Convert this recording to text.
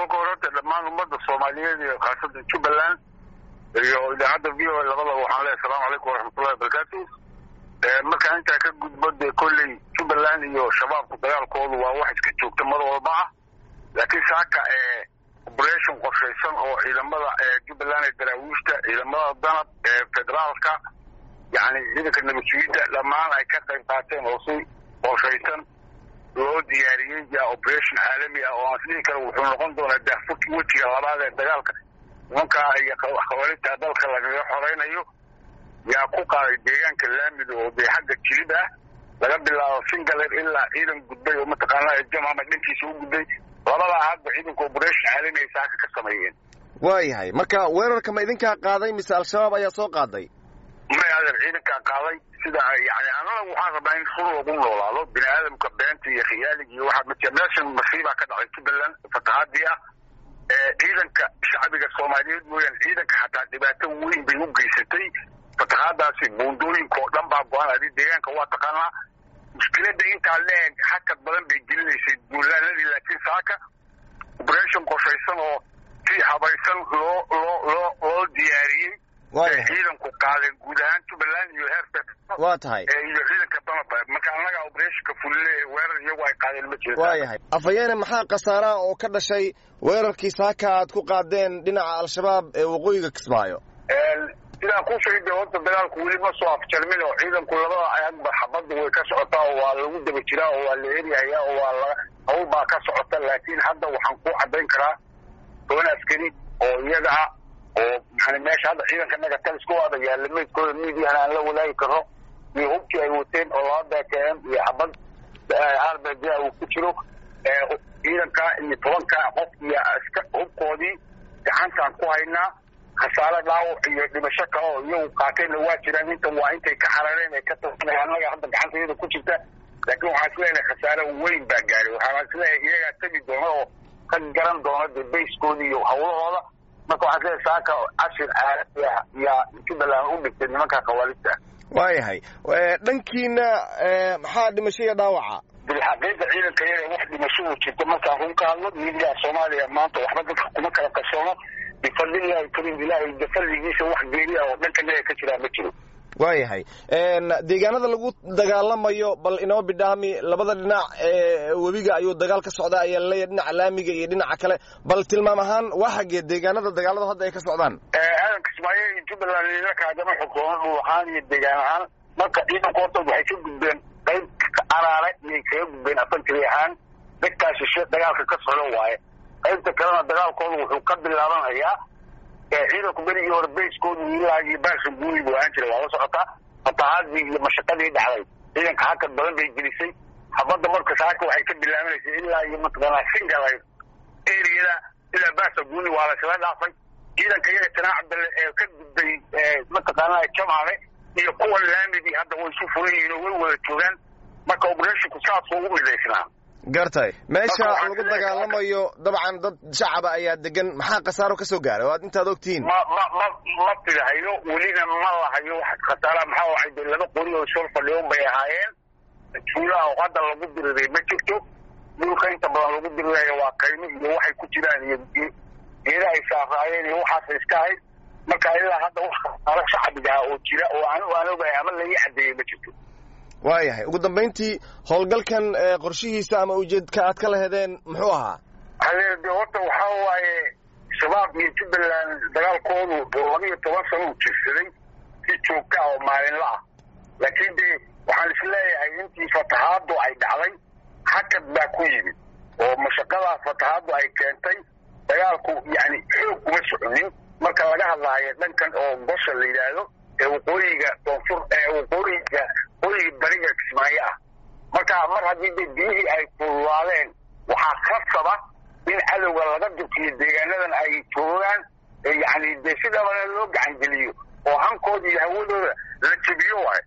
kolka horeta dhammaan ummadda soomaaliyeed iyo khaasatan jubbaland iyo idaacadda v o labadaba waxaan leeyahay asalamu calaykum waraxmatullahi wabarakaatu markaan intaa ka gudbo dee kolley jubbaland iyo shabaabku dagaalkoodu waa wax iska joogta mar walba ah. Laakiin saaka operation qorshaysan oo ciidamada jubbaland ee daraawiishta ciidamada danab ee federaalka yacni ciidanka nabadsugiidda dhammaan ay ka qayb qaateen oo si qorshaysan loo diyaariyey yaa operation caalami ah oo aan isdhihi kara wuxuu noqon doonaa daafurki wejiga labaad ee dagaalka. Nimankaa iyo khawaarijta dalka lagaga xoraynayo yaa ku qaaday deegaanka laamida oo dee xagga jilib ah. Laga bilaabo singaler ilaa ciidan gudbay oo mataqaanaa jamama dhankiisa u gudbay. Labadaa hadba ciidanka operation caalami ay saaka ka sameeyeen. Waayahay marka weerarka ma idinkaa qaaday? Mise al-shabaab ayaa soo qaaday? May adeer ciidankaa qaaday sida yani annaga waxaan rabnaa in fur lagu noolaado bini aadamka beenta iyo khiyaaliga iyo waxaa mati meeshan masiibaa ka dhacay jubbaland fatahaadii ah ciidanka shacbiga soomaaliyeed mooyaan ciidanka xataa dhibaato weyn bay u geysatay. Fatahaadaasi buundooyinka oo dhan baa go-an adi deegaanka waa taqaanaa. Mushkiladda intaa leeg hakad badan bay gelinaysay buulaanadii laakiin saaka operation qorshaysan oo si habaysan loo loo loo loo diyaariyey ciidanku qaadeen guud ahaan jubbaland iyo heer waa tahay. Iyo ciidanka danaba marka annaga operationka fulle weerar iyagu ay qaadeen ma jeeda waayahay afayeene maxaa khasaaraha oo ka dhashay weerarkii saaka aad ku qaadeen dhinaca al-shabaab ee waqooyiga kismaayo? Sidaan kuu sheegay de horta dagaalku weli ma soo afjarmin oo ciidanku labada ayagba xabadda way ka socotaa oo waa lagu daba jiraa oo waa la eryahayaa oo waa la hawl baa ka socota laakiin hadda waxaan ku caddayn karaa toban askari oo iyaga ah oo yani meesha hadda ciidanka naga talisku wada yaalla meydkooda miidyahana aan la wadaagi karno iyo hubkii ay wateen oo laba bkm iyo xabad rbd uu ku jiro ciidanka iyo tobanka qof iyo hubkoodii gacantaan ku haynaa khasaare dhaawac iyo dhimasho kale oo iyagu qaateenna waa jiraan intan waa intay ka xarareen ay ka tasanay annaga hadda gacantayada ku jirta laakiin waxaan is leeyahay khasaare weyn baa gaaray waxaan is leeyahay iyagaa tegi doona oo ka garan doona dee bayskoodii iyo hawlahooda marka waxaan is leeyahay saaka cashir ah yaa jubbaland u dhigtay nimanka khawaarijta waayahay dhankiina maxaa dhimasho iyo dhaawaca? Bilxaqiiqa ciidanka iyaga wax dhimasho uu jirto markaan run ka hadlo miidiyaa soomaaliya maanta waxba dadka kuma kala qarsoono bifadlillahi karim ilaahay dafalligiisa wax geeriya oo dhanka naga ka jiraa ma jiro waayahay. Deegaanada lagu dagaalamayo bal inoo bidhaami labada dhinac ee webiga ayuu dagaal ka socdaa ayaa la leeyahay dhinaca laamiga iyo dhinaca kale. Bal tilmaam ahaan waa xaggee deegaanada dagaalada hadda ay ka socdaan? Aadan kismaayo iyo jubbaland nimankaagama xukuumo dhul ahaan iyo deegaan ahaan marka ciidanku horta waxay ka gudbeen qayb caraare iyay kaga gudbeen afantiri ahaan. Degtaa shishe dagaalka ka socdo waaye. Qaybta kalena dagaalkooda wuxuu ka bilaabanayaa ciidanku berigii hore bayskoodu ilaa iyo baasha guuri buu ahaan jiray waa la socotaa fatahaadii iyo mashaqadii dhacday ciidanka hakad badan bay gelisay xabadda marka saaka waxay ka bilaabanaysay ilaa iyo mataqaanaa singala eriyada ilaa baasa guuni waa laysla dhaafay ciidanka iyaga janaac cabdalle ee ka gudbay mataqaanaa jamale iyo kuwan laamidii hadda way isu furan yihiin oo way wada joogaan marka operashinku saasuu u midaysnaa gartay meesha lagu dagaalamayo dabcan dad shacaba ayaa degan maxaa khasaaro ka soo gaaray? Oo aad intaad ogtihiin ma ma ma ma filahayo welina ma lahayo wax khasaara. Maxaa waxay de laba qori oo shor fadhiyon bay ahaayeen. Tuulaha oo hadda lagu diriray. Ma jirto? Dhulka inta badan lagu dirirayo waa kaymo iyo waxay ku jiraan iyo geedahay saaraayeen iyo waxaasa iska ahayd. Marka ilaa hadda wax khasaaro shacabiga ah oo jira oo anigu aan ogahay ama laii caddeeyey ma jirto waayahay ugu dambayntii howlgalkan qorshihiisa ama ujeedka aad ka lahedeen muxuu ahaa? De horta waxaa waaye shabaab iyo jubbaland dagaalkoodu laba iyo toban sano u jirsaday si joogta ah oo maalinla ah. Laakiin de waxaan is leeyahay intii fatahaadu ay dhacday hakad baa ku yimid. Oo mashaqadaa fatahaadu ay keentay dagaalku yani xoog kuma soconin marka laga hadlaayo dhankan oo gosha la yidhaahdo ee waqooyiga koonfur ee waqooyiga waqooyiga bariga kismaayo ah marka mar haddii de biyihii ay fududaadeen waxaa khasaba in cadowga laga durkiyo deegaanadan ay joogaan yani de sidabana loo gacan geliyo oo hankooda iyo hawadooda la jebiyo waayo